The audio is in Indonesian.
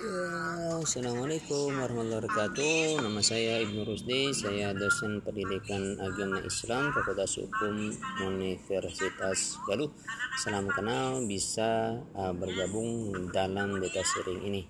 Ya, Assalamualaikum warahmatullahi wabarakatuh. Nama saya Ibnu Rusdi. Saya dosen pendidikan agama Islam Fakultas Hukum Universitas Galuh. Salam kenal bisa uh, bergabung dalam beta sharing ini.